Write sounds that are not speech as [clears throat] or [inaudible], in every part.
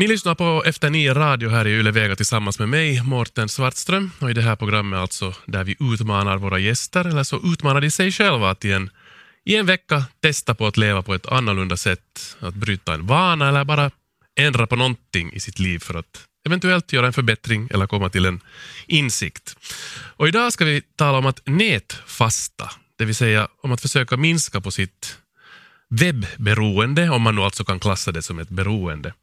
Ni lyssnar på Efter nio radio här i Yle Vega tillsammans med mig, Mårten Svartström. Och I det här programmet alltså där vi utmanar våra gäster, eller så utmanar de sig själva att i en, i en vecka testa på att leva på ett annorlunda sätt, att bryta en vana eller bara ändra på någonting i sitt liv för att eventuellt göra en förbättring eller komma till en insikt. Och idag ska vi tala om att nätfasta, det vill säga om att försöka minska på sitt webberoende, om man nu alltså kan klassa det som ett beroende.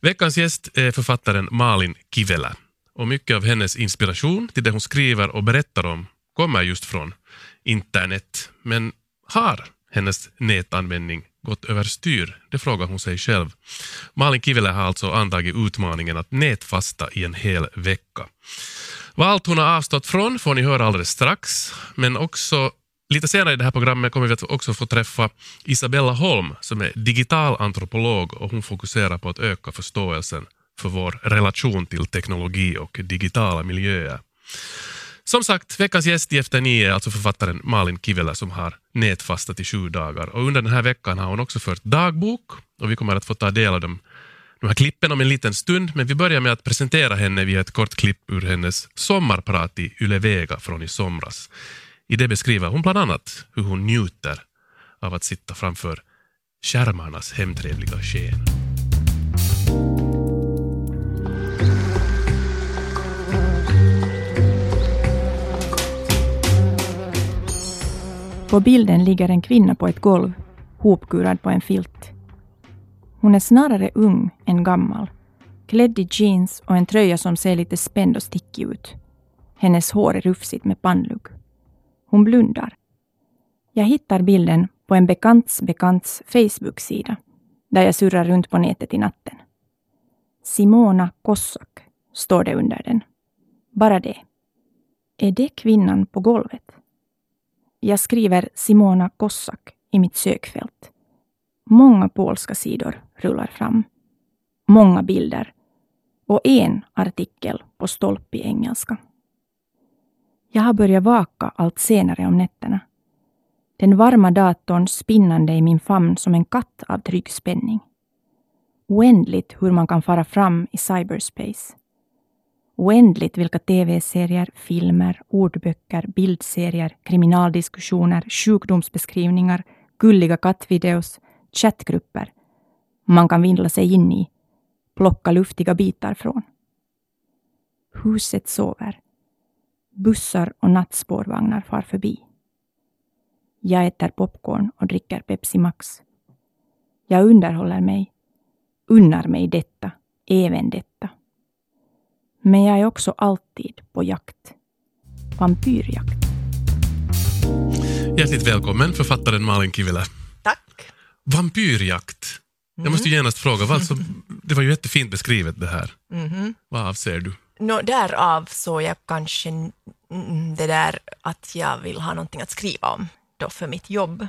Veckans gäst är författaren Malin Kivelä och mycket av hennes inspiration till det hon skriver och berättar om kommer just från internet. Men har hennes nätanvändning gått överstyr? Det frågar hon sig själv. Malin Kivelä har alltså antagit utmaningen att nätfasta i en hel vecka. Vad allt hon har avstått från får ni höra alldeles strax, men också Lite senare i det här programmet kommer vi att också få träffa Isabella Holm som är digital antropolog och hon fokuserar på att öka förståelsen för vår relation till teknologi och digitala miljöer. Som sagt, veckans gäst i Efter nio är alltså författaren Malin Kivelä som har nätfastat i sju dagar. Och under den här veckan har hon också fört dagbok och vi kommer att få ta del av dem, de här klippen om en liten stund. Men vi börjar med att presentera henne via ett kort klipp ur hennes sommarprat i Yle Vega från i somras. I det beskriver hon bland annat hur hon njuter av att sitta framför skärmarnas hemtrevliga sken. På bilden ligger en kvinna på ett golv, hopkurad på en filt. Hon är snarare ung än gammal, klädd i jeans och en tröja som ser lite spänd och stickig ut. Hennes hår är rufsigt med pannlugg. Hon blundar. Jag hittar bilden på en bekants bekants Facebook-sida där jag surrar runt på nätet i natten. Simona Kossak står det under den. Bara det. Är det kvinnan på golvet? Jag skriver Simona Kossak i mitt sökfält. Många polska sidor rullar fram. Många bilder. Och en artikel på stolp i engelska. Jag har börjat vaka allt senare om nätterna. Den varma datorn spinnande i min famn som en katt av trygg spänning. Oändligt hur man kan fara fram i cyberspace. Oändligt vilka tv-serier, filmer, ordböcker, bildserier, kriminaldiskussioner, sjukdomsbeskrivningar, gulliga kattvideos, chattgrupper man kan vindla sig in i, plocka luftiga bitar från. Huset sover. Bussar och nattspårvagnar far förbi. Jag äter popcorn och dricker Pepsi Max. Jag underhåller mig, unnar mig detta, även detta. Men jag är också alltid på jakt. Vampyrjakt. Hjärtligt välkommen författaren Malin Kivelä. Tack. Vampyrjakt. Jag måste Mm. genast fråga, vad alltså, det var ju jättefint beskrivet det här. Mhm. Vad avser du? Nå, därav så jag kanske det där att jag vill ha någonting att skriva om då för mitt jobb.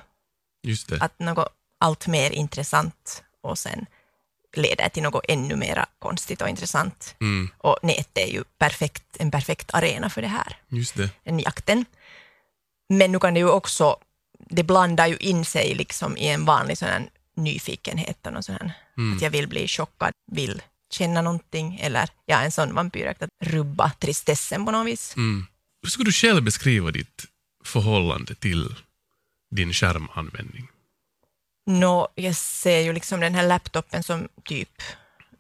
Just det. Att något allt mer intressant och sen leder till något ännu mer konstigt och intressant. Mm, Och nätet är ju perfekt, en perfekt arena för det här, just det. den jakten. Men nu kan det ju också, det blandar ju in sig liksom i en vanlig sån nyfikenhet och sån Mm. att jag vill bli chockad, vill känna någonting eller jag är en sån vampyrjakt att rubba tristessen på något vis. Mm. Hur skulle du själv beskriva ditt förhållande till din skärmanvändning? Nå, jag ser ju liksom den här laptopen som typ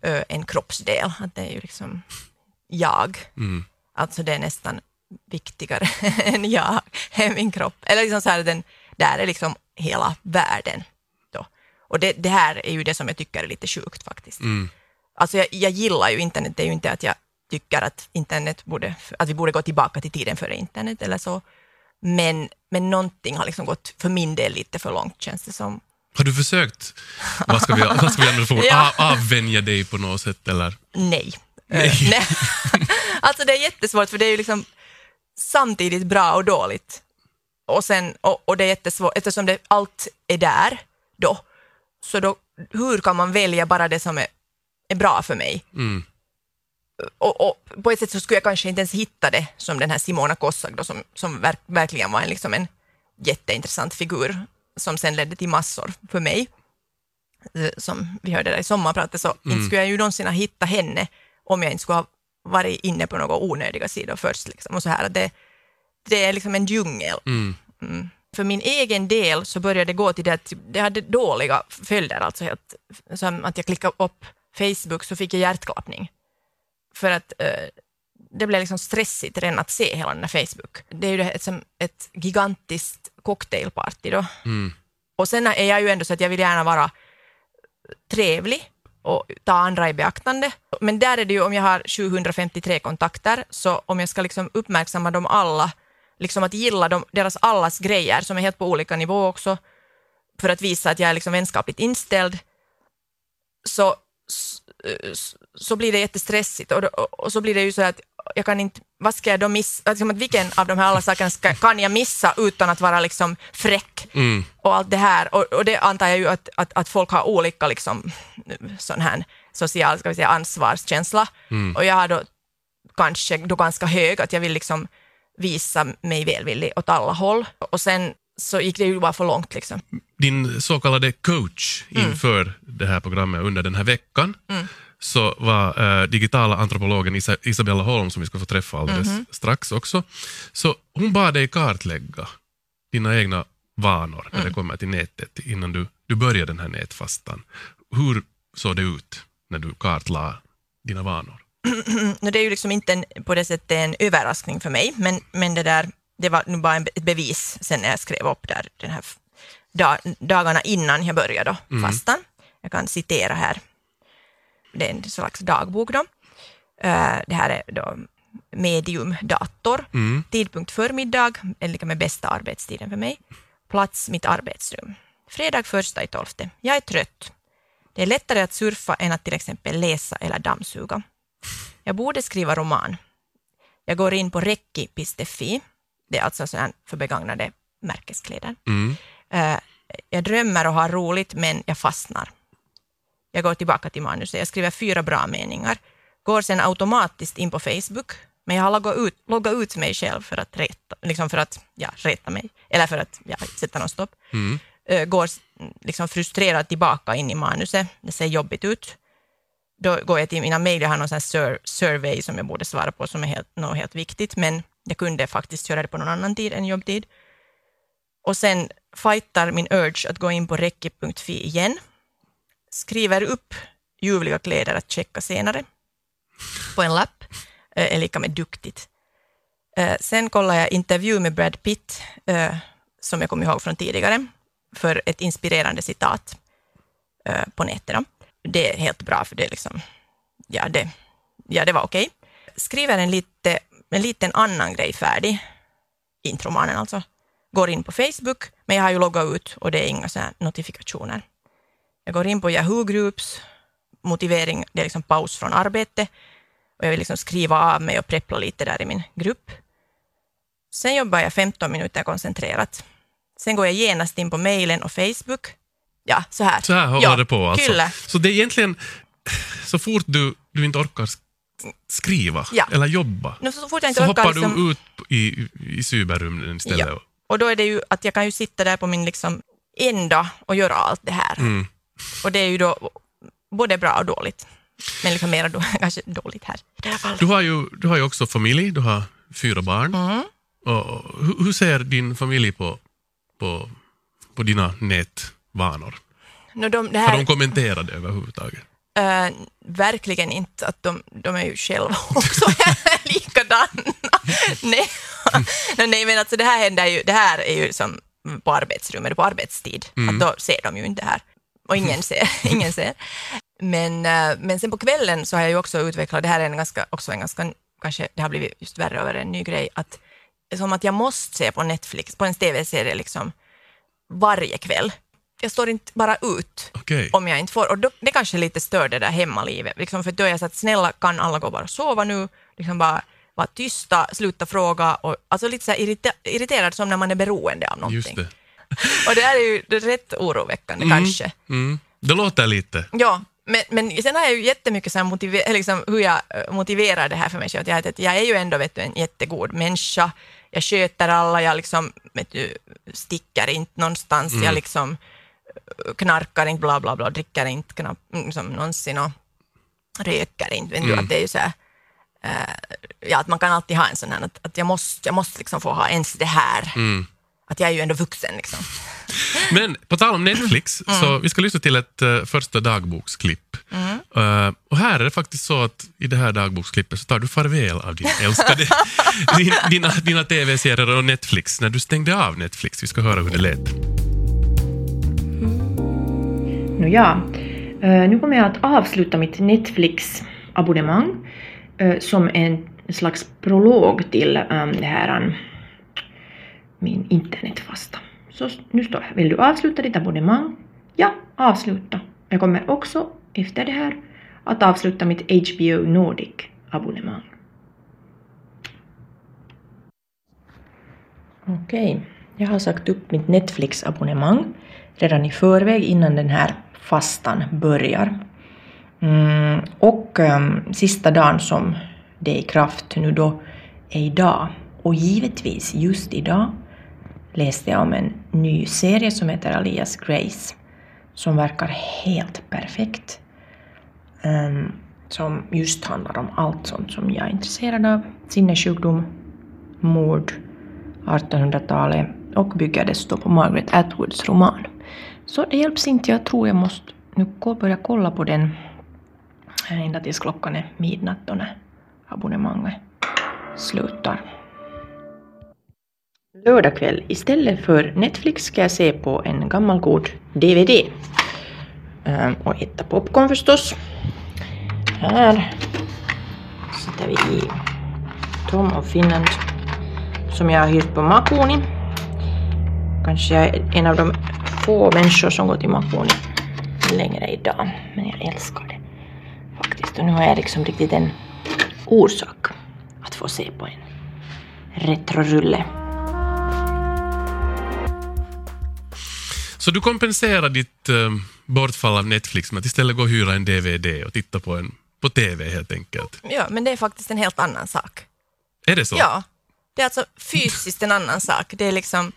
ö, en kroppsdel, att det är ju liksom jag. Mm. Alltså det är nästan viktigare [laughs] än jag, är min kropp. Eller liksom så här, den, där är liksom hela världen. Då. Och det, det här är ju det som jag tycker är lite sjukt faktiskt. Mm. Alltså jag, jag gillar ju internet, det är ju inte att jag tycker att internet borde, att vi borde gå tillbaka till tiden före internet eller så. Men, men någonting har liksom gått för min del lite för långt känns det som. Har du försökt, vad ska vi, vad ska vi använda för ord, [laughs] Ja. Av- avvänja dig på något sätt eller? Nej. Nej. Eh, nej. [laughs] alltså det är jättesvårt för det är ju liksom samtidigt bra och dåligt. Och, sen, och, och det är jättesvårt eftersom det, allt är där då. Så då, hur kan man välja bara det som är, är bra för mig? Mm. Och, och på ett sätt så skulle jag kanske inte ens hitta det som den här Simona Kossak då, som, som verk, verkligen var en, liksom en jätteintressant figur som sen ledde till massor för mig. eh, som vi hörde där i sommarpratet, så inte skulle jag ju någonsin ha hittat henne om jag inte skulle ha varit inne på några onödiga sidor först. Liksom. Och så här, det, det är liksom en djungel. Mm. Mm. För min egen del så började det gå till det att det hade dåliga följder, alltså som att jag klickade upp Facebook så fick jag hjärtklappning. För att eh, det blev liksom stressigt redan att se hela den här Facebook. Det är ju ett, ett gigantiskt cocktailparty då. Mm. Och sen är jag ju ändå så att jag vill gärna vara trevlig och ta andra i beaktande. Men där är det ju om jag har 753 kontakter, så om jag ska liksom uppmärksamma dem alla, liksom att gilla dem, deras allas grejer som är helt på olika nivå också, för att visa att jag är liksom vänskapligt inställd, så, så, så blir det jättestressigt och, då, och så blir det ju så att jag kan inte, vad ska jag då missa, liksom att vilken av de här alla sakerna ska, kan jag missa utan att vara liksom fräck Mm. och allt det här. Och, och det antar jag ju att, att, att folk har olika liksom, sån här social ska vi säga, ansvarskänsla. Och jag har då kanske då ganska hög, att jag vill liksom visa mig välvillig åt alla håll. Och sen så gick det ju bara för långt. Liksom. Din så kallade coach Mm. inför det här programmet under den här veckan så var eh, digitala antropologen Isa Isabella Holm, som vi ska få träffa alldeles Mhm. strax också. Så hon bad dig kartlägga dina egna vanor Mm. när det kommer till nätet innan du, du började den här nätfastan. Hur såg det ut när du kartlade dina vanor? [clears throat] Det är ju liksom inte en, på det sättet en överraskning för mig, men, men det där det var nu bara ett bevis sen när jag skrev upp där den här dag, dagarna innan jag började då, fastan. Jag kan citera här. Det är en slags dagbok då. Eh, det här är då medium dator. Mm. Tidpunkt förmiddag är lika med bästa arbetstiden för mig. Plats mitt arbetsrum. Fredag första i tolfte. Jag är trött. Det är lättare att surfa än att till exempel läsa eller dammsuga. Jag borde skriva roman. Jag går in på rekki.fi. Det är alltså för begagnade märkeskläder. Mm. Eh, jag drömmer och har roligt, men jag fastnar. Jag går tillbaka till manuset. Jag skriver fyra bra meningar. Går sen automatiskt in på Facebook, men jag har loggat ut, loggat ut mig själv för att reta, liksom för att, ja, mig, eller för att ja, sätta någon stopp. Mm. Eh, går liksom frustrerad tillbaka in i manuset. Det ser jobbigt ut. Då går jag till mina mejl, jag har någon sån sur- survey som jag borde svara på som är helt, något helt viktigt, men jag kunde faktiskt göra det på någon annan tid än jobbtid. Och sen fightar min urge att gå in på recki.fi igen. Skriver upp ljuvliga kläder att checka senare på en lapp, eh, är lika med duktigt. Eh, sen kollar jag intervju med Brad Pitt, eh, som jag kommer ihåg från tidigare, för ett inspirerande citat på nätet. Det är helt bra, för det är liksom, ja det, ja, det var okej. Skriver en, lite, en liten annan grej färdig, intromanen alltså. Går in på Facebook, men jag har ju loggat ut och det är inga så notifikationer. Jag går in på Yahoo Groups, motivering, det är liksom paus från arbete och jag vill liksom skriva av mig och preppla lite där i min grupp. Sen jobbar jag 15 minuter koncentrerat. Sen går jag genast in på mejlen och Facebook. Ja, så här. Så här håller ja, det på alltså. Kyllä. Så det är egentligen så fort du, du inte orkar skriva Ja. eller jobba Nu så fort jag inte så orkar hoppar liksom, du ut i, i cyberrymden istället. Ja. Och då är det ju att jag kan ju sitta där på min liksom en dag och göra allt det här. Mm. Och det är ju då både bra och dåligt. Men liksom mera då, [laughs] kanske dåligt här. här. Du, har ju, du har ju också familj, du har fyra barn. Mm. Och hur, hur ser din familj på, på, på dina nätvanor? Nå, de, det Har här, de kommenterat det överhuvudtaget? Äh, verkligen inte att de, de är ju själva [laughs] också [laughs] likadana. [laughs] nej. nej, men alltså det här händer ju, det här är ju som på arbetsrummet, på arbetstid. Att då ser de ju inte det här. Och ingen ser. ingen ser. Men, äh, men sen på kvällen så har jag ju också utvecklat, det här är en ganska, också en ganska, kanske det har blivit just värre över en ny grej, att som att jag måste se på Netflix, på en tv-serie liksom varje kväll. Jag står inte bara ut Okej. om jag inte får. Och då, det kanske lite stör det där hemmalivet. Liksom för då är jag så att snälla kan alla gå bara och sova nu, liksom bara vara tysta, sluta fråga och alltså lite så här irrite, irriterad som när man är beroende av någonting. det. [laughs] Och det här är ju rätt oroväckande kanske. Mm. Det låter lite. Ja, men, men sen har jag ju jättemycket så motiver, liksom hur jag eh, motiverar det här för mig själv. Att jag, att jag är ju ändå vet du, en jättegod människa. Jag sköter alla, jag liksom, vet du, sticker inte någonstans. Jag liksom knarkar inte, bla bla bla, dricker inte knapp, liksom, någonsin och röker inte. Vet du, Mm. att det är ju så här, eh, ja, att man kan alltid ha en sån här, att, att jag måste, jag måste liksom få ha ens det här. Mm. Att jag är ju ändå vuxen liksom. Men på tal om Netflix, Mm. så vi ska lyssna till ett eh, första dagboksklipp. Eh, och här är det faktiskt så att i det här dagboksklippet så tar du farväl av din älskade, [laughs] din, dina, dina tv-serier och Netflix när du stängde av Netflix. Vi ska höra hur det lät. Nå ja, eh, nu kommer jag att avsluta mitt Netflix-abonnemang eh, som en slags prolog till ehm, det här, ehm, min internetfasta. Så nu står det, vill du avsluta ditt abonnemang? Ja, avsluta. Jag kommer också efter det här att avsluta mitt HBO Nordic-abonnemang. Okej, jag har sagt upp mitt Netflix-abonnemang redan i förväg innan den här fastan börjar. Mm, och ehm, sista dagen som det är i kraft nu då är idag. Och givetvis just idag läste jag om en ny serie som heter Alias Grace som verkar helt perfekt. Um, som just handlar om allt sånt som jag är intresserad av. Sinnessjukdom, mord, 1800-talet och bygger dessutom på Margaret Atwoods roman. Så det hjälps inte, jag tror jag måste nu börja kolla på den eh, ända tills klockan är midnatt då när abonnemanget slutar. Lördag kväll, istället för Netflix ska jag se på en gammal god DVD. Ehm, och äta popcorn förstås. Här sätter vi i Tom of Finland som jag har hyrt på Makuni. Kanske jag är en av de få människor som går till Makuni längre idag. Men jag älskar det faktiskt. Och nu har jag liksom riktigt en orsak att få se på en retrorulle. Så du kompenserar ditt eh, bortfall av Netflix med att istället gå och hyra en DVD och titta på en på TV helt enkelt. Ja, men det är faktiskt en helt annan sak. Är det så? Ja, det är alltså fysiskt en annan sak. Det är liksom,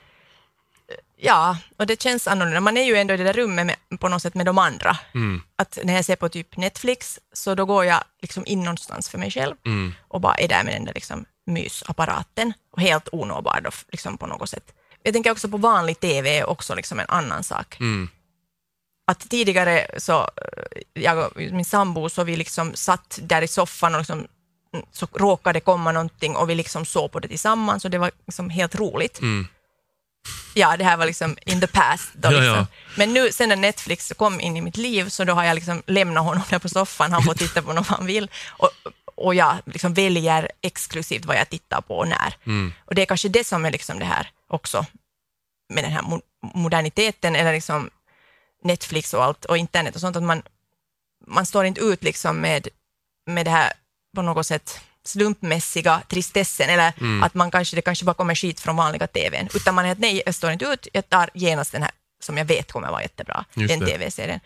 ja, och det känns annorlunda. Man är ju ändå i det där rummet med, på något sätt med de andra. Mm, Att när jag ser på typ Netflix, så då går jag liksom in någonstans för mig själv mm, och bara är där med den där liksom mysapparaten och helt onåbar då, liksom på något sätt. Jag tänker också på vanlig TV är också liksom en annan sak. mm, Att tidigare så, eh, jag och min sambo, så vi liksom satt där i soffan och liksom, mm, så råkade komma någonting och vi liksom såg på det tillsammans och det var liksom helt roligt. Ja, det här var liksom in the past. Då Ja, liksom. ja. Men nu sen när Netflix kom in i mitt liv så då har jag liksom lämnat honom där på soffan, han får [laughs] titta på något han vill. Och, och jag liksom väljer exklusivt vad jag tittar på och när. Mm. Och det är kanske det som är liksom det här också med den här mo- moderniteten eller liksom Netflix och allt och internet och sånt att man, man står inte ut liksom med, med det här på något sätt slumpmässiga tristessen eller Mm. att man kanske, det kanske bara kommer skit från vanliga TVn utan man är att nej, jag står inte ut, jag tar genast den här som jag vet kommer vara jättebra, Just den. TV-serien.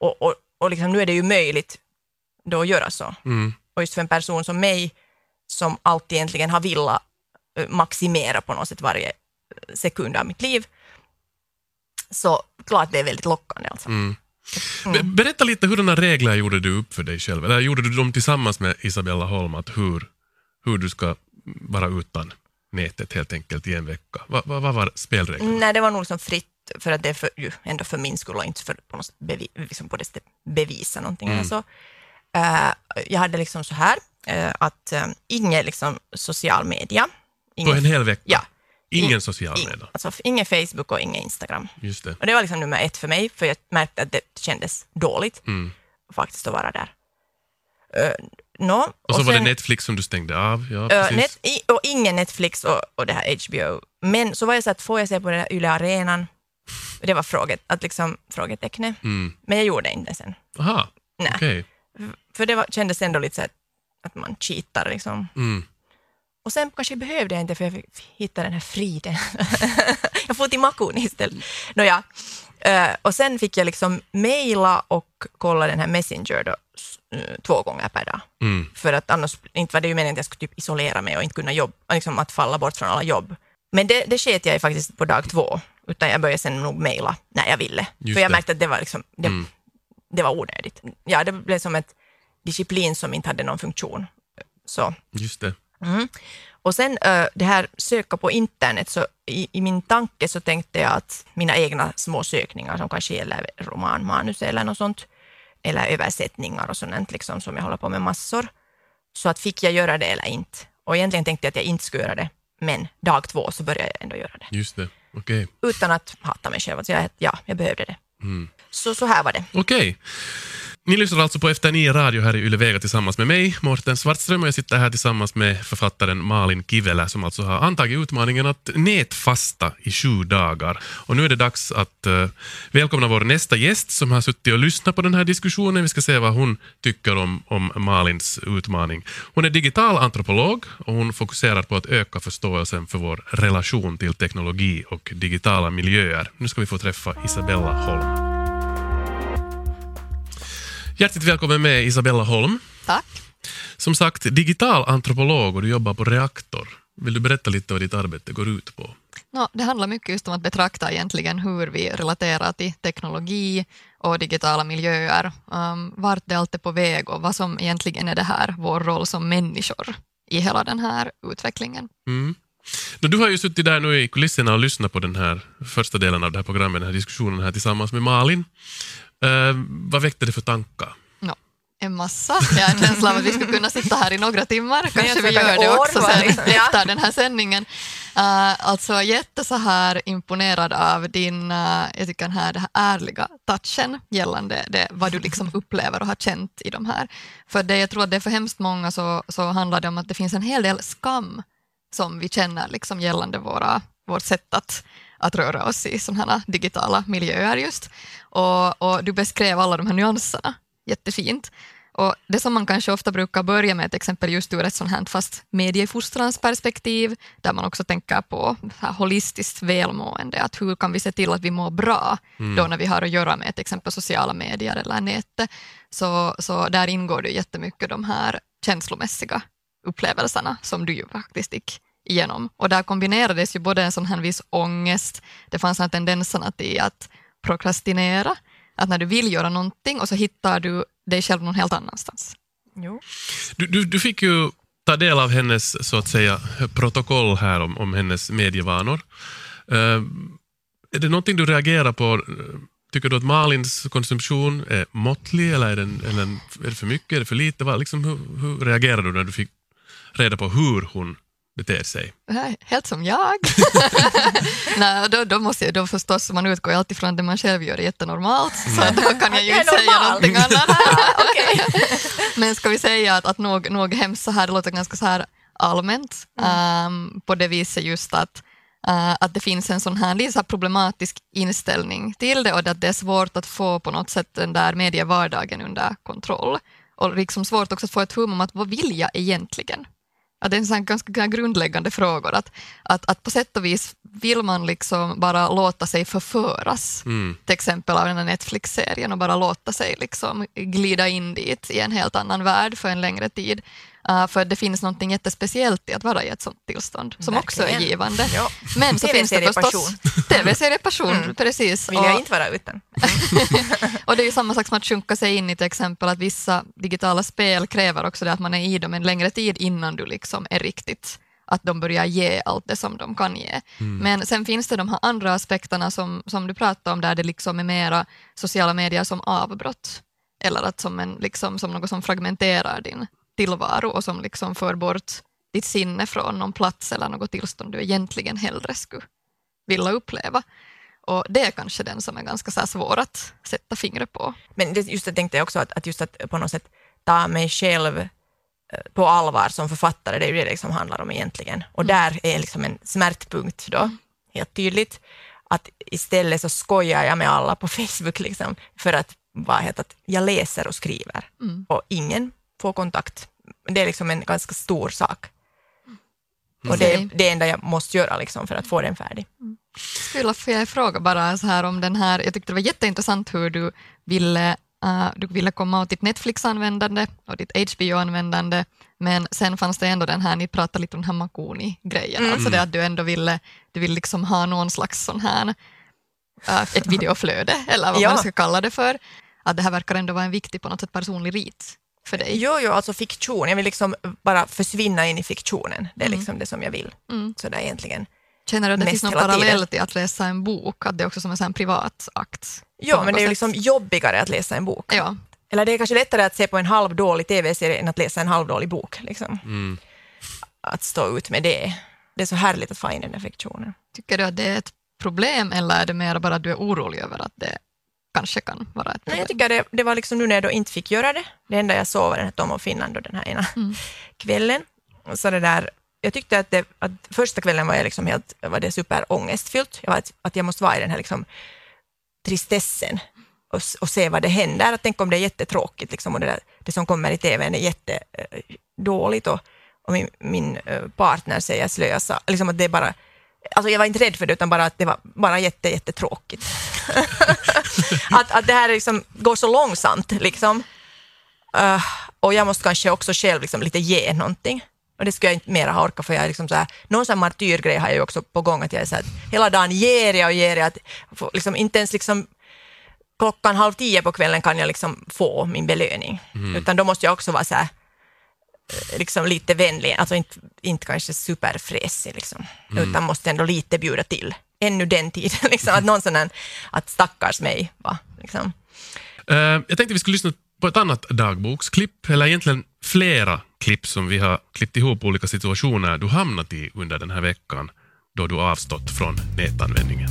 Och, och, och liksom, nu är det ju möjligt då att göra så. Mm. Och just för en person som mig, som alltid egentligen har velat eh, maximera på något sätt varje sekund av mitt liv, så klart det är väldigt lockande alltså. Mm. Be- Berätta lite, hurdana regler gjorde du upp för dig själv? Eller gjorde du dem tillsammans med Isabella Holm, att hur, hur du ska vara utan nätet helt enkelt i en vecka? Vad vad- vad var spelreglerna? Nej, det var nog liksom fritt för att det är för, ju, ändå för min skull och inte för på något bevi, liksom på det sättet bevisa någonting. Mm. eller så. Eh, jag hade liksom så här, uh, att uh, ingen liksom social media. På Ingen, en hel vecka? Ja. Ingen social media? Alltså ingen Facebook och ingen Instagram. Just det. Och det var liksom nummer ett för mig, för jag märkte att det kändes dåligt Mm. faktiskt att vara där. Uh, no, Och så var det sen- Netflix som du stängde av? Ja, precis. net, i, och ingen Netflix och, och det här HBO. Men så var jag så att, får jag se på den här Yle Arenan? Det var fråget, att liksom, frågetecknet. Mm. Men jag gjorde inte sen. Aha, okej. För det var, kändes ändå lite så att, att man cheatar liksom. Mm. Och sen kanske behövde jag inte för jag fick hitta den här friden. [laughs] jag får till Makuni istället. Nåja. Uh, och sen fick jag liksom mejla och kolla den här Messenger då, eh, två gånger per dag. Mm. För att annars inte var det ju meningen att jag skulle typ isolera mig och inte kunna jobba, liksom att falla bort från alla jobb. Men det, det sket jag i faktiskt på dag två. utan jag började sen nog mejla när jag ville. Just För jag det. märkte att det var, liksom, det, Mm. det var onödigt. Ja, det blev som ett disciplin som inte hade någon funktion. Så. Just det. Mm. Och sen det här söka på internet, så i, i min tanke så tänkte jag att mina egna små sökningar som kanske gäller romanmanus eller något sånt, eller översättningar och sånt liksom, som jag håller på med massor. Så att fick jag göra det eller inte? Och egentligen tänkte jag att jag inte skulle göra det, men dag två så började jag ändå göra det. Just det. Okej. Utan att hata mig själv, att jag, ja, jag behövde det. Mm. Så, så här var det. Okej. Ni lyssnar alltså på Efter nio radio här i Yle Vega tillsammans med mig, Morten Svartström, och jag sitter här tillsammans med författaren Malin Kivelä som alltså har antagit utmaningen att nätfasta i sju dagar. Och nu är det dags att uh, välkomna vår nästa gäst som har suttit och lyssnat på den här diskussionen. Vi ska se vad hon tycker om, om Malins utmaning. Hon är digital antropolog och hon fokuserar på att öka förståelsen för vår relation till teknologi och digitala miljöer. Nu ska vi få träffa Isabella Holm. Hjärtligt välkommen med Isabella Holm. Tack. Som sagt, digital antropolog och du jobbar på Reaktor. Vill du berätta lite vad ditt arbete går ut på? No, det handlar mycket just om att betrakta egentligen hur vi relaterar till teknologi och digitala miljöer, um, vart det allt är på väg och vad som egentligen är det här, vår roll som människor i hela den här utvecklingen. Mm. Du har ju suttit där nu i kulisserna och lyssnat på den här första delen av det här programmet, den här diskussionen här tillsammans med Malin. Eh, vad väckte det för tankar? No, en massa. Jag har en känsla av att vi skulle kunna sitta här i några timmar. Kanske vi jag gör det också sen. Ja. efter den här sändningen. Uh, alltså jätte så här imponerad av din, uh, jag tycker den här, den här ärliga touchen gällande det, vad du liksom upplever och har känt i de här. För det, jag tror att det är för hemskt många så, så handlar det om att det finns en hel del skam som vi känner liksom gällande våra, vårt sätt att, att röra oss i sådana här digitala miljöer just. Och, och du beskrev alla de här nyanserna jättefint. Och det som man kanske ofta brukar börja med, till exempel just ur ett sånt här fast mediefostrans perspektiv, där man också tänker på här holistiskt välmående, att hur kan vi se till att vi mår bra då när vi har att göra med till exempel sociala medier eller nätet. Så, så där ingår det jättemycket de här känslomässiga upplevelserna som du ju faktiskt gick igenom. Och där kombinerades ju både en sån här viss ångest, det fanns den här tendenserna till att prokrastinera, att när du vill göra någonting och så hittar du dig själv någon helt annanstans. Jo. Du, du, du fick ju ta del av hennes så att säga, protokoll här om, om hennes medievanor. Eh, är det någonting du reagerar på? Tycker du att Malins konsumtion är måttlig eller är, den, eller är det för mycket, är det för lite? Liksom, hur, hur reagerar du när du fick reda på hur hon beter sig? Nej, Helt som jag. [laughs] Nej, då, då måste jag då förstås, man utgår alltid från att det man själv gör är jättenormalt, så då kan jag ju inte säga någonting annat. [laughs] [laughs] Men ska vi säga att, att nog, nog hemskt så här, det låter ganska så här allmänt, ehm, på det viset just att, eh, att det finns en sån här, lite så här problematisk inställning till det och att det är svårt att få på något sätt den där medievardagen under kontroll. Och liksom svårt också att få ett hum om att vad vill jag egentligen? Att det är en sån ganska grundläggande frågor. Att, att, att på sätt och vis vill man liksom bara låta sig förföras, Mm. till exempel av den här Netflix-serien och bara låta sig liksom glida in dit i en helt annan värld för en längre tid. Uh, för det finns något jättespeciellt i att vara i ett sånt tillstånd, som också är Verkligen. givande. Ja. Men så finns det förstås TV-seriepassion. TV-seriepassion, precis. Vill jag Och- inte vara utan. [laughs] och det är ju samma sak som att sjunka sig in i till exempel att vissa digitala spel kräver också det att man är i dem en längre tid innan du liksom är riktigt att de börjar ge allt det som de kan ge. Men sen finns det de här andra aspekterna som, som du pratade om där det liksom är mera sociala medier som avbrott. Eller att som, en, liksom, som något som fragmenterar din tillvaro och som liksom för bort ditt sinne från någon plats eller något tillstånd du egentligen hellre skulle vilja uppleva. Och det är kanske den som är ganska så svår att sätta fingret på. Men det, just det tänkte jag också, att, att just att på något sätt ta mig själv eh, på allvar som författare, det är ju det det liksom handlar om egentligen. Och där är liksom en smärtpunkt då, helt tydligt. Att istället så skojar jag med alla på [laughs] Facebook liksom, för att, vad heter att jag läser och skriver och ingen får kontakt. Det är liksom en ganska stor sak. Och det är Okej. det enda jag måste göra liksom, för att få den färdig. Skulle få jag fråga bara så här om den här, jag tyckte det var jätteintressant hur du ville, uh, du ville komma åt ditt Netflix-användande och ditt HBO-användande, men sen fanns det ändå den här, ni pratade lite om den här Makuni-grejen, alltså det att du ändå ville, du vill liksom ha någon slags sån här äh, ett videoflöde, eller vad Ja. man ska kalla det för. Att det här verkar ändå vara en viktig på något sätt personlig rit för dig. Jo, jo, alltså fiktion. Jag vill liksom bara försvinna in i fiktionen. Det är liksom det som jag vill. Mm. Så det är egentligen... Känner du att det finns någon parallell till att läsa en bok, att det är också som en sån privat akt? På men det är ju liksom jobbigare att läsa en bok. Ja, Eller det är kanske lättare att se på en halvdålig tv-serie än att läsa en halvdålig bok. Liksom. Mm. Att stå ut med det. Det är så härligt att få in den där fiktionen. tycker du att det är ett problem eller är det mer bara att du är orolig över att det kanske kan vara ett Nej, problem? jag tycker det, det var liksom nu när jag då inte fick göra det. Det enda jag sov var den här Tom och Finland då den här ena Mm. [laughs] kvällen. Så det där, jag tyckte att, det, att första kvällen var jag liksom helt var det superångestfyllt. Jag var att, att jag måste vara i den här liksom tristessen och, och se vad det händer. Att tänk om det är jättetråkigt liksom, och det, där, det som kommer i tvn är jättedåligt och, och min, min eh, partner säger slösa. Liksom att det är bara, alltså jag var inte rädd för det utan bara att det var bara jätte, jättetråkigt. [laughs] att, att det här liksom går så långsamt liksom. Eh, och jag måste kanske också själv liksom lite ge någonting. Och det skulle jag inte mera ha orkat för jag är liksom så här, någon sån martyrgrej har jag ju också på gång att jag är så här, hela dagen ger jag och ger jag. Att, liksom, inte ens liksom klockan halv tio på kvällen kan jag liksom få min belöning. Utan då måste jag också vara så här, liksom lite vänlig, alltså inte, inte kanske superfräsig liksom, utan måste ändå lite bjuda till. Ännu den tiden, [laughs] liksom, att någon sån här, att stackars mig, va, liksom. Eh, jag tänkte vi skulle lyssna på ett annat dagboksklipp, eller egentligen flera klipp som vi har klippt ihop olika situationer du hamnat i under den här veckan då du avstått från nätanvändningen.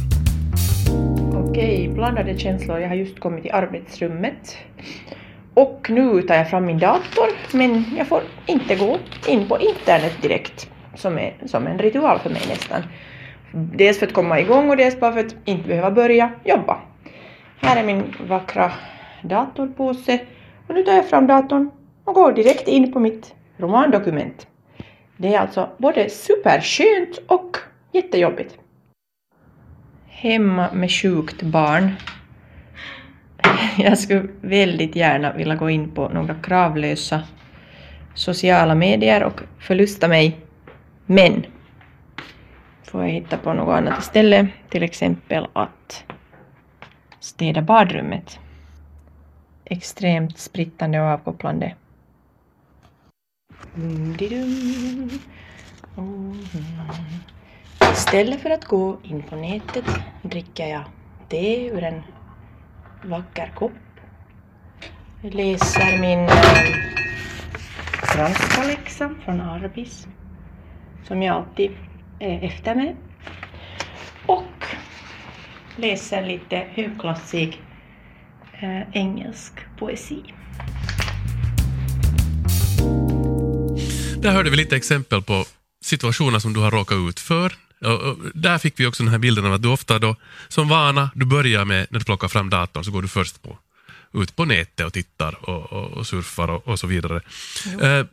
Okej, blandade känslor. Jag har just kommit till arbetsrummet. Och nu tar jag fram min dator, men jag får inte gå in på internet direkt. Som är som en ritual för mig nästan. Dels för att komma igång och dels bara för att inte behöva börja jobba. Här är min vackra datorpåse. Och nu tar jag fram datorn och går direkt in på mitt romandokument. Det är alltså både superskönt och jättejobbigt. Hemma med sjukt barn. Jag skulle väldigt gärna vilja gå in på några kravlösa sociala medier och förlusta mig. Men får jag hitta på något annat istället. Till exempel att städa badrummet. Extremt sprittande och avkopplande. Istället för att gå in på nätet dricker jag te ur en vacker kopp. Jag läser min eh, franska läxa från Arbis som jag alltid är efter med. Och läser lite högklassig eh, engelsk poesi. Där hörde vi lite exempel på situationer som du har råkat ut för. Och, där fick vi också den här bilden av att du ofta då, som vana, du börjar med, när du plockar fram datorn, så går du först på, ut på nätet och tittar och, och, och surfar och, och så vidare. Eh,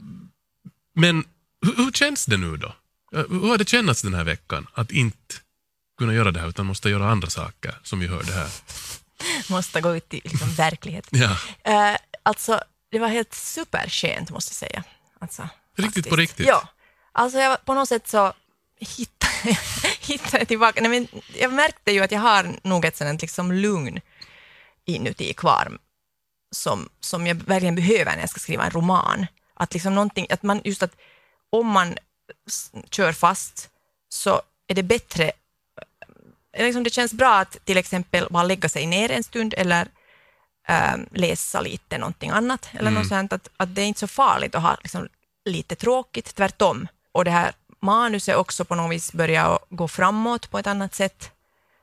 men hur, hur känns det nu då? Eh, Hur har det känts den här veckan att inte kunna göra det här utan måste göra andra saker som vi hörde här? [laughs] Måste gå ut i liksom, verkligheten. [laughs] Ja, Eh, alltså, det var helt superskönt måste jag säga. Alltså, Riktigt på faktiskt. riktigt? Ja. Alltså jag, på något sätt så hittade jag [laughs] tillbaka. Nej, men jag märkte ju att jag har nog ett sådant liksom lugn inuti kvar som, som jag verkligen behöver när jag ska skriva en roman. Att liksom någonting, att man, just att om man kör fast så är det bättre eh, liksom det känns bra att till exempel bara lägga sig ner en stund eller ähm, läsa lite någonting annat eller något sånt. Att, att det är inte så farligt att ha liksom, lite tråkigt, tvärtom. Och det här manuset också på något vis börjar gå framåt på ett annat sätt.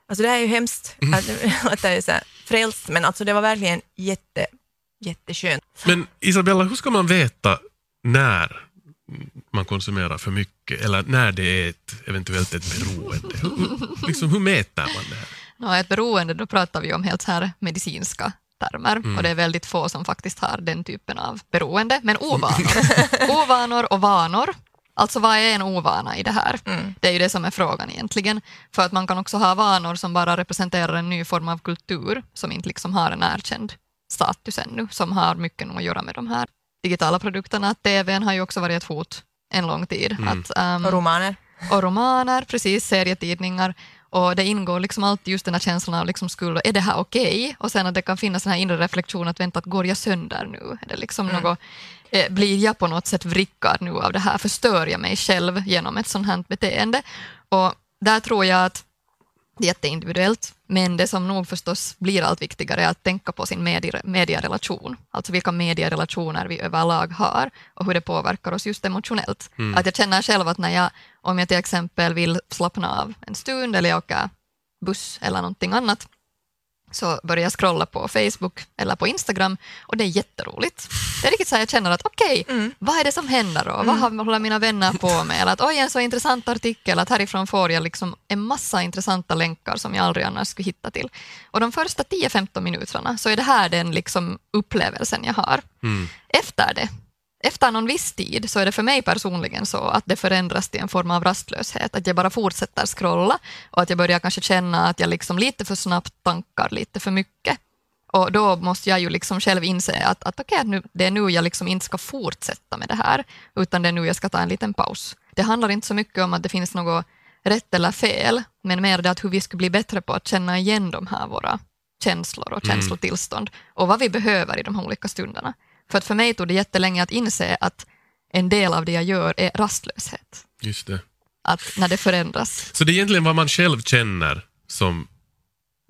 Alltså det här är ju hemskt, att, [laughs] att det är så här frälst, men alltså det var verkligen jätte, jätteskönt. Men Isabella, hur ska man veta när man konsumerar för mycket eller när det är ett, eventuellt ett beroende? Hur, hur, liksom, hur mäter man det här? Nå, ett beroende, då pratar vi om helt så här medicinska termer och det är väldigt få som faktiskt har den typen av beroende, men [laughs] ovanor. ovanor och vanor. Alltså vad är en ovana i det här? Det är ju det som är frågan egentligen. För att man kan också ha vanor som bara representerar en ny form av kultur som inte liksom har en erkänd status ännu, som har mycket nog att göra med de här digitala produkterna. TVn har ju också varit ett hot en lång tid. Att, ehm, Och romaner. och romaner, precis, serietidningar. Och det ingår liksom alltid just den här känslan av liksom skuld, är det här okej? Okay? Och sen att det kan finnas den här inre reflektionen att vänta, att går jag sönder nu? Är det liksom mm. något, eh, blir jag på något sätt vrickad nu av det här? Förstör jag mig själv genom ett sånt här beteende? Och där tror jag att det är jätteindividuellt, men det som nog förstås blir allt viktigare är att tänka på sin medierelation, alltså vilka medierelationer vi överlag har och hur det påverkar oss just emotionellt. Mm. Att jag känner själv att när jag, om jag till exempel vill slappna av en stund eller jag åker buss eller någonting annat, så börjar jag scrolla på Facebook eller på Instagram och det är jätteroligt. Det är riktigt så här, jag känner att okej, okay, mm. vad är det som händer då? Mm. Vad håller mina vänner på med? Eller att oj, en så intressant artikel, att härifrån får jag liksom en massa intressanta länkar som jag aldrig annars skulle hitta till. Och de första 10-15 minuterna så är det här den liksom upplevelsen jag har. Mm. Efter det efter någon viss tid så är det för mig personligen så att det förändras till en form av rastlöshet, att jag bara fortsätter scrolla och att jag börjar kanske känna att jag liksom lite för snabbt tankar lite för mycket. Och då måste jag ju liksom själv inse att, att okay, nu, det är nu jag liksom inte ska fortsätta med det här, utan det är nu jag ska ta en liten paus. Det handlar inte så mycket om att det finns något rätt eller fel, men mer det att hur vi ska bli bättre på att känna igen de här våra känslor och mm. känslotillstånd och vad vi behöver i de här olika stunderna. För att för mig tog det jättelänge att inse att en del av det jag gör är rastlöshet. Just det. Att när det förändras. Så det är egentligen vad man själv känner som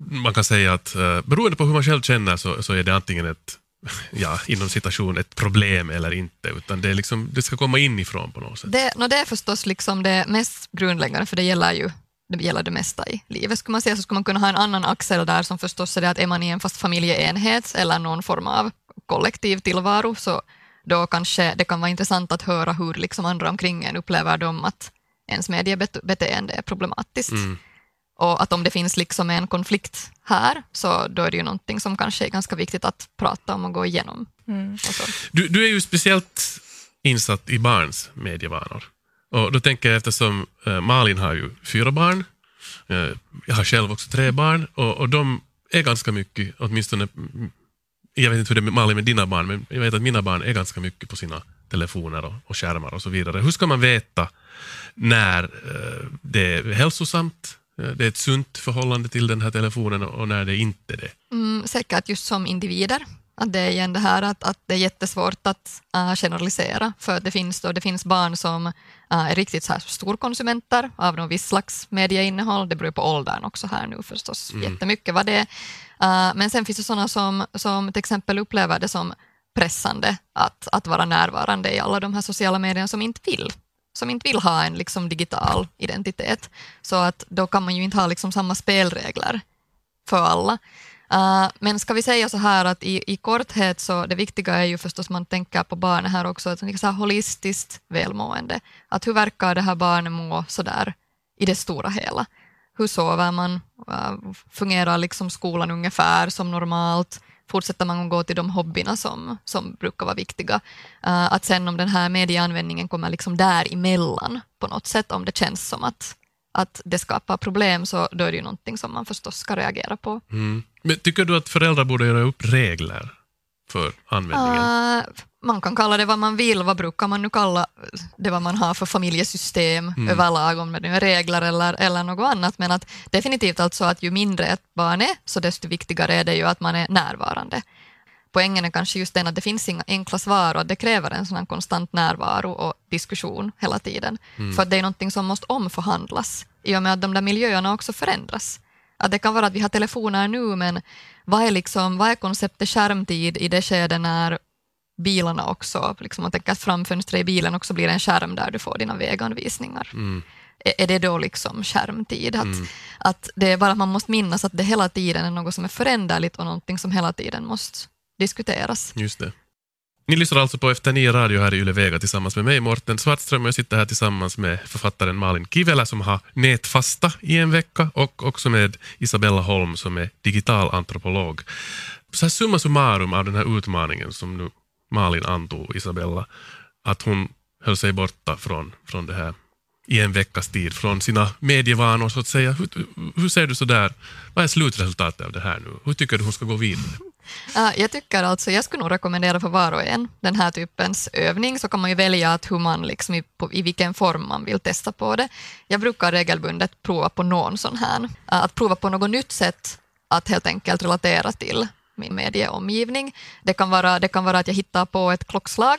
man kan säga att uh, beroende på hur man själv känner så, så är det antingen ett, [laughs] ja, inom citation, ett problem eller inte, utan det, är liksom, det ska komma inifrån på något sätt. Det, no, det är förstås liksom det mest grundläggande, för det gäller ju det gäller det mesta i livet. Skulle man säga så skulle man kunna ha en annan axel där som förstås är det att är man i en fast familjeenhet eller någon form av kollektiv tillvaro, så då kanske det kan vara intressant att höra hur liksom andra omkring en upplever dem att ens mediebeteende är problematiskt. Mm. Och att om det finns liksom en konflikt här, så då är det ju någonting som kanske är ganska viktigt att prata om och gå igenom. Mm. Du, du är ju speciellt insatt i barns medievanor. Och då tänker jag eftersom eh, Malin har ju fyra barn, eh, jag har själv också tre barn och, och de är ganska mycket, åtminstone jag vet inte hur det är med Malin med dina barn, men jag vet att mina barn är ganska mycket på sina telefoner och, och skärmar och så vidare. Hur ska man veta när eh, det är hälsosamt, eh, det är ett sunt förhållande till den här telefonen och, och när det inte är det? Mm, säkert just som individer. Att det är igen det här att, att det är jättesvårt att uh, generalisera, för det finns, då, det finns barn som uh, är riktigt så här storkonsumenter av någon viss slags medieinnehåll. Det beror på åldern också här nu förstås, mm. jättemycket vad det är. Uh, men sen finns det sådana som, som till exempel upplever det som pressande att, att vara närvarande i alla de här sociala medierna som inte vill som inte vill ha en liksom, digital identitet. Så att då kan man ju inte ha liksom, samma spelregler för alla. Uh, men ska vi säga så här att i, i korthet så det viktiga är ju förstås man tänker på barnet här också, att liksom så här holistiskt välmående. Att hur verkar det här barnet må sådär i det stora hela? Hur sover man? Uh, fungerar liksom skolan ungefär som normalt? Fortsätter man att gå till de hobbyerna som, som brukar vara viktiga? Uh, att sen om den här medieanvändningen kommer liksom däremellan på något sätt, om det känns som att att det skapar problem så då är det ju någonting som man förstås ska reagera på. Mm. Men tycker du att föräldrar borde göra upp regler för användningen? Uh, man kan kalla det vad man vill, vad brukar man nu kalla det vad man har för familjesystem mm. överlag, om det nu är regler eller, eller något annat, men att definitivt alltså att ju mindre ett barn är, så desto viktigare är det ju att man är närvarande poängen är kanske just den att det finns inga enkla svar och att det kräver en sån konstant närvaro och diskussion hela tiden. Mm. För att det är någonting som måste omförhandlas i och med att de där miljöerna också förändras. Att det kan vara att vi har telefoner nu, men vad är, liksom, vad är konceptet skärmtid i det skede när bilarna också, liksom man tänker att framfönstret i bilen också blir en skärm där du får dina väganvisningar. Mm. Är det då liksom skärmtid? Att, mm. att det är bara att man måste minnas att det hela tiden är något som är föränderligt och någonting som hela tiden måste diskuteras. Just det. Ni lyssnar alltså på Efter nio radio här i Yle Vega tillsammans med mig, Morten Svartström, och jag sitter här tillsammans med författaren Malin Kivelä som har nätfasta i en vecka och också med Isabella Holm som är digital antropolog. Så här summa summarum av den här utmaningen som nu Malin antog, Isabella, att hon höll sig borta från, från det här i en veckas tid från sina medievanor så att säga. Hur, hur ser du så där? vad är slutresultatet av det här nu? Hur tycker du hon ska gå vidare? Uh, [laughs] jag tycker alltså, jag skulle nog rekommendera för var och en den här typens övning, så kan man ju välja att hur man liksom i, på, i vilken form man vill testa på det. Jag brukar regelbundet prova på någon sån här, uh, att prova på något nytt sätt att helt enkelt relatera till min medieomgivning. Det kan vara, det kan vara att jag hittar på ett klockslag,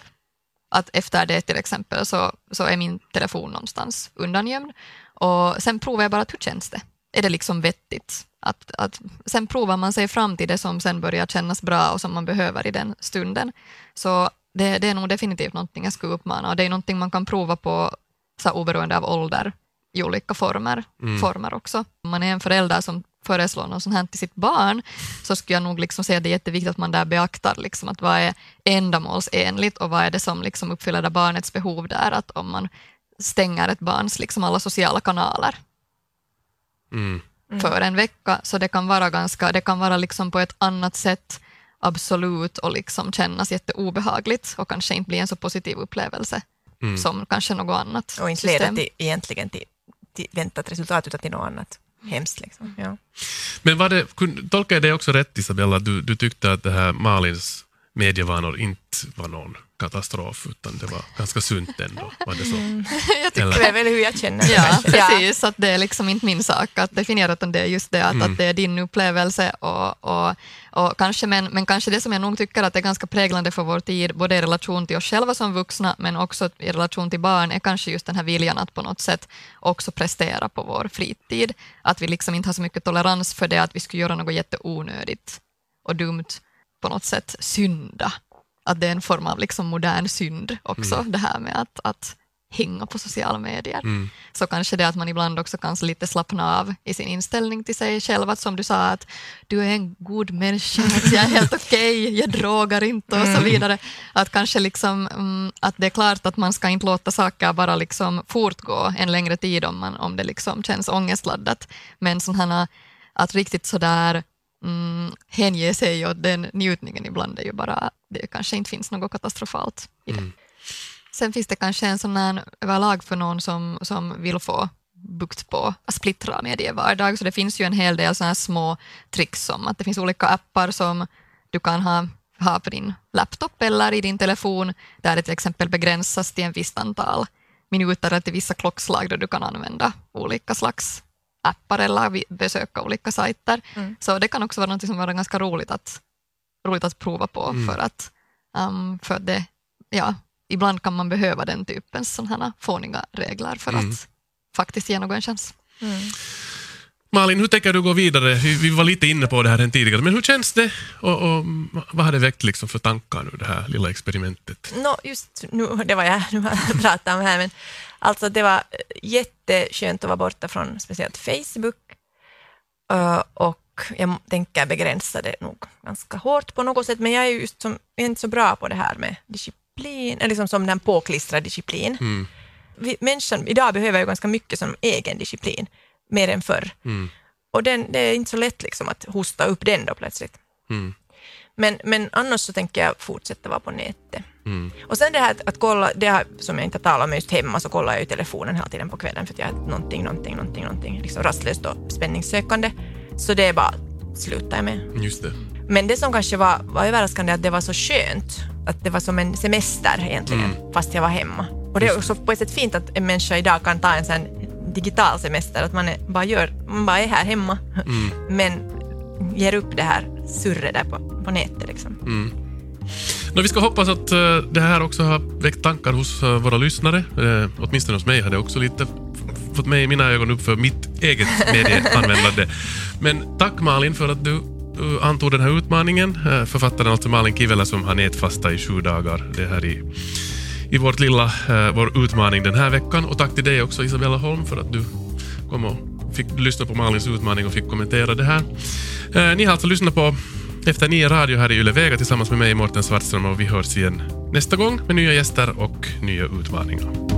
att efter det till exempel så, så är min telefon någonstans undangömd och sen provar jag bara att hur känns det? Är det liksom vettigt? Att, att, sen provar man sig fram till det som sen börjar kännas bra och som man behöver i den stunden. Så det, det är nog definitivt någonting jag skulle uppmana och det är någonting man kan prova på så oberoende av ålder i olika former, mm. former också. Om man är en förälder som föreslår något sånt här till sitt barn, så skulle jag nog liksom säga att det är jätteviktigt att man där beaktar liksom att vad är ändamålsenligt och vad är det som liksom uppfyller det barnets behov där, att om man stänger ett barns liksom alla sociala kanaler mm. För en vecka, så det kan vara ganska, det kan vara liksom på ett annat sätt absolut och liksom kännas jätteobehagligt och kanske inte bli en så positiv upplevelse mm. som kanske något annat Och inte leda till, egentligen till, till väntat resultat utan till något annat hemskt. Liksom. Ja. Men var det, tolkar jag det också rätt Isabella, du, du tyckte att det här Malins medievanor inte var någon katastrof, utan det var ganska sunt ändå. Var det så? Mm. [laughs] jag tycker Eller? det är väl hur jag känner [laughs] Ja, precis. Att det är liksom inte min sak att definiera, utan det är just det att, mm. att det är din upplevelse. Och, och, och kanske, men, men kanske det som jag nog tycker att är ganska präglande för vår tid, både i relation till oss själva som vuxna, men också i relation till barn, är kanske just den här viljan att på något sätt också prestera på vår fritid. Att vi liksom inte har så mycket tolerans för det, att vi skulle göra något jätteonödigt och dumt på något sätt synda. Att det är en form av liksom modern synd också, mm. det här med att, att hänga på sociala medier. Mm. Så kanske det att man ibland också kan lite slappna av i sin inställning till sig själv, att som du sa att du är en god människa, [laughs] att jag är helt okej, okay, jag drogar inte och så mm. vidare. Att kanske liksom, mm, att det är klart att man ska inte låta saker bara liksom fortgå en längre tid om, man, om det liksom känns ångestladdat. Men sådana, att riktigt sådär mm, hänge sig åt den njutningen ibland är ju bara, det kanske inte finns något katastrofalt i det. Mm. Sen finns det kanske en sån här överlag för någon som, som vill få bukt på att splittra medievardag, så det finns ju en hel del såna här små tricks som att det finns olika appar som du kan ha, ha på din laptop eller i din telefon, där det till exempel begränsas till en visst antal minuter eller till vissa klockslag då du kan använda olika slags appar eller besöka olika sajter. Mm. Så det kan också vara något som är ganska roligt att, roligt att prova på mm. för att, um, för det, ja, ibland kan man behöva den typens sådana fåniga regler för mm. att faktiskt ge någon en chans. Malin, hur tänker du gå vidare? Vi var lite inne på det här tidigare, men hur känns det? Och, och vad har det väckt liksom för tankar nu, det här lilla experimentet? No, just nu, det var jag nu har pratat om här, men alltså det var jätteskönt att vara borta från speciellt Facebook uh, och jag tänker begränsa det nog ganska hårt på något sätt, men jag är ju just som, är inte så bra på det här med disciplin, eller liksom som den påklistrad disciplin. Mm. Vi, människan idag behöver ju ganska mycket som egen disciplin mer än förr. Mm. Och den, det är inte så lätt liksom att hosta upp den då plötsligt. Mm. Men, men annars så tänker jag fortsätta vara på nätet. Mm. Och sen det här att, att kolla, det här som jag inte talat om just hemma, så kollar jag ju telefonen hela tiden på kvällen för att jag har någonting, någonting, någonting, någonting, liksom rastlöst och spänningssökande. Så det är bara slutar jag med. Just det. Men det som kanske var, var överraskande att det var så skönt, att det var som en semester egentligen, mm. fast jag var hemma. Och det är också på ett sätt fint att en människa idag kan ta en sån digital semester, att man är, bara, gör, man bara är här hemma, mm. [laughs] men ger upp det här surret där på, på nätet. Liksom. Mm. No, vi ska hoppas att uh, det här också har väckt tankar hos uh, våra lyssnare. Uh, åtminstone hos mig har det också lite fått mig mina ögon upp för mitt eget medieanvändande. [laughs] Men tack Malin för att du antog den här utmaningen. Författaren alltså Malin Kivela som har nätfasta i sju dagar. Det här i i vårt lilla, eh, vår utmaning den här veckan. Och tack till dig också Isabella Holm för att du kom och fick lyssna på Malins utmaning och fick kommentera det här. Eh, ni har alltså lyssnat på Efter nio radio här i Yle Vega tillsammans med mig Mårten Svartström och vi hörs igen nästa gång med nya gäster och nya utmaningar.